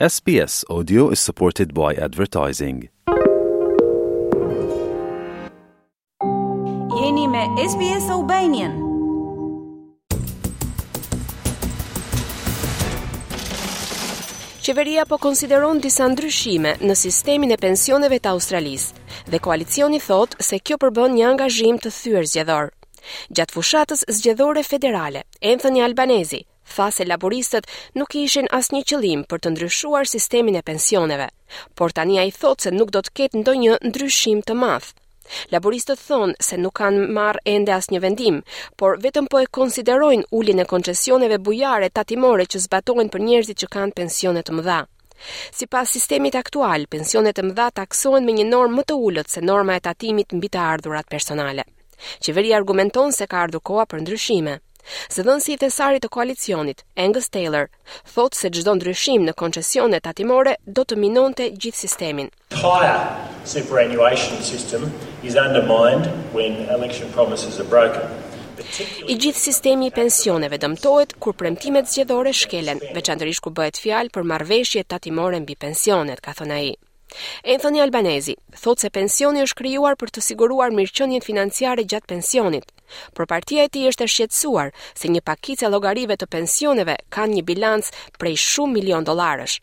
SBS Audio is supported by advertising. Jeni me SBS Albanian. Qeveria po konsideron disa ndryshime në sistemin e pensioneve të Australisë dhe koalicioni thotë se kjo përbën një angazhim të thyer zgjedhor. Gjatë fushatës zgjedhore federale, Anthony Albanese, tha se laburistët nuk kishin asnjë qëllim për të ndryshuar sistemin e pensioneve, por tani ai thotë se nuk do të ketë ndonjë ndryshim të madh. Laburistët thonë se nuk kanë marrë ende asnjë vendim, por vetëm po e konsiderojnë uljen e koncesioneve bujare tatimore që zbatohen për njerëzit që kanë pensione të mëdha. Sipas sistemit aktual, pensionet e mëdha taksohen me një normë më të ulët se norma e tatimit mbi të ardhurat personale. Qeveria argumenton se ka ardhur koha për ndryshime. Zëdhënësi i thesarit të koalicionit, Angus Taylor, thotë se çdo ndryshim në koncesionet tatimore do të minonte gjithë sistemin. Entire superannuation system is undermined when election promises are broken. I gjithë sistemi i pensioneve dëmtohet kur premtimet zgjedhore shkelen, veçanërisht kur bëhet fjalë për marrëveshje tatimore mbi pensionet, ka thënë ai. Anthony Albanese thotë se pensioni është krijuar për të siguruar mirëqenien financiare gjatë pensionit, por partia e tij është e shqetësuar se një pakicë e llogarive të pensioneve kanë një bilanc prej shumë milion dollarësh.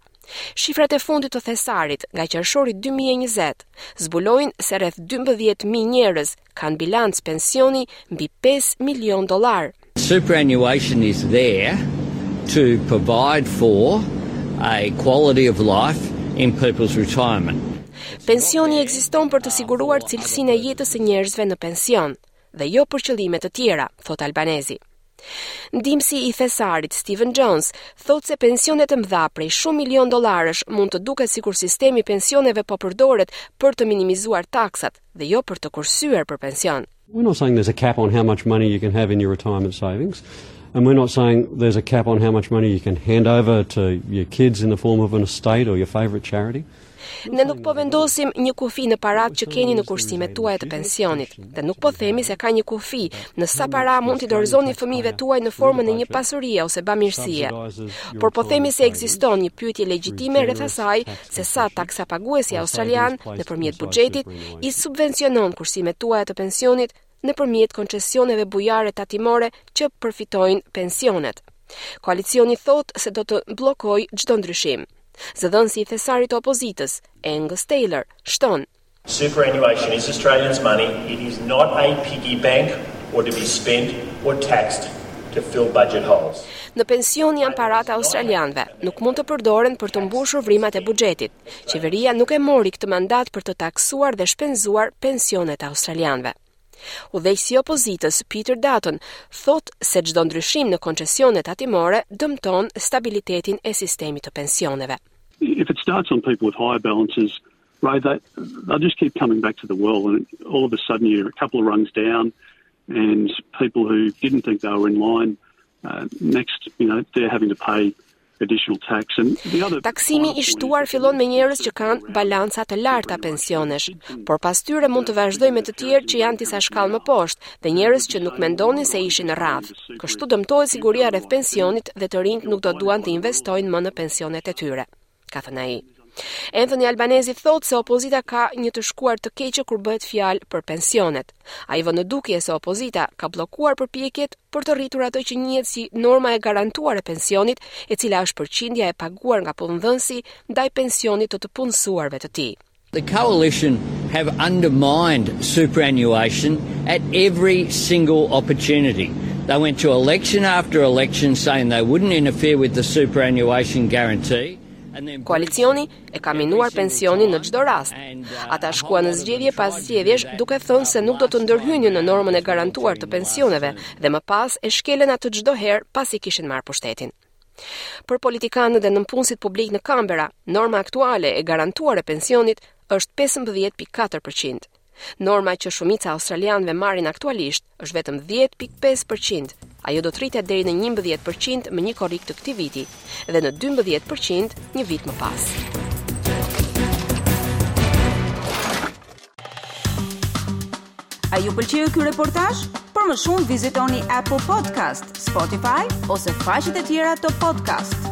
Shifrat e fundit të thesarit nga qershori 2020 zbulojnë se rreth 12.000 njerëz kanë bilanc pensioni mbi pesë milionë dollarë. Superannuation is there to provide for a quality of life in people's retirement. Pensioni ekziston për të siguruar cilësinë e jetës së njerëzve në pension dhe jo për qëllime të tjera, thotë Albanese. Ndihmësi i thesarit Stephen Jones thotë se pensionet e mëdha prej shumë milion dollarësh mund të duket sikur sistemi i pensioneve po përdoret për të minimizuar taksat, dhe jo për të kursyer për pension. We're not saying there's a cap on how much money you can have in your retirement savings. And we're not saying there's a cap on how much money you can hand over to your kids in the form of an estate or your favorite charity. Ne nuk po vendosim një kufi në paratë që keni në kursimet tuaja të pensionit, dhe nuk po themi se ka një kufi në sa para mund t'i dorëzoni fëmijëve tuaj në formën e një pasurie ose bamirësie. Por po themi se ekziston një pyetje legjitime rreth asaj se sa taksapaguesi australian nëpërmjet buxhetit i subvencionon kursimet tuaja të pensionit nëpërmjet koncesioneve bujare tatimore që përfitojnë pensionet. Koalicioni thotë se do të bllokojë çdo ndryshim. Zëdhënësi i thesarit të opozitës, Angus Taylor, shton Superannuation is Australians' money, it is not a piggy bank or to be spent or taxed to fill budget holes. Në pension janë paratë e australianëve, nuk mund të përdoren për të mbushur vrimat e buxhetit. Qeveria nuk e mori këtë mandat për të taksuar dhe shpenzuar pensionet e australianëve. Udhëheqësi i opozitës Peter Dutton thotë se çdo ndryshim në koncesionet tatimore dëmton stabilitetin e sistemit të pensioneve. If it starts on people with higher balances, Right, they, they just keep coming back to the well, and all of a sudden you're a couple of rungs down, and people who didn't think they were in line, uh, next, you know, they're having to pay additional tax and the other Taksimi i shtuar fillon me njerëz që kanë balanca të larta pensionesh, por pas tyre mund të vazhdojë me të tjerë që janë disa shkallë më poshtë dhe njerëz që nuk mendonin se ishin në radhë. Kështu dëmtohet siguria rreth pensionit dhe të rinjtë nuk do duan të investojnë më në pensionet e tyre. ka thënë ai. Anthony Albanese thotë se opozita ka një të shkuar të keqe kur bëhet fjalë për pensionet. Ai vë në dukje se opozita ka bllokuar përpjekjet për të rritur atë që njihet si norma e garantuar e pensionit, e cila është përqindja e paguar nga punëdhënësi ndaj pensionit të të punësuarve të tij. The coalition have undermined superannuation at every single opportunity. They went to election after election saying they wouldn't interfere with the superannuation guarantee. Koalicioni e ka minuar pensionin në çdo rast. Ata shkuan në zgjedhje pas zgjedhjesh duke thënë se nuk do të ndërhynin në normën e garantuar të pensioneve dhe më pas e shkelën atë çdo herë pasi kishin marrë pushtetin. Për politikanët dhe nëpunësit publikë në Kanberra, norma aktuale e garantuar e pensionit është 15.4%. Norma që shumica e australianëve marrin aktualisht është vetëm 10.5%. Ajo do të rritet deri në 11% më një korrik të këtij viti dhe në 12% një vit më pas. A ju pëlqeu ky reportazh? Për më shumë vizitoni Apple Podcast, Spotify ose faqet e tjera të podcast.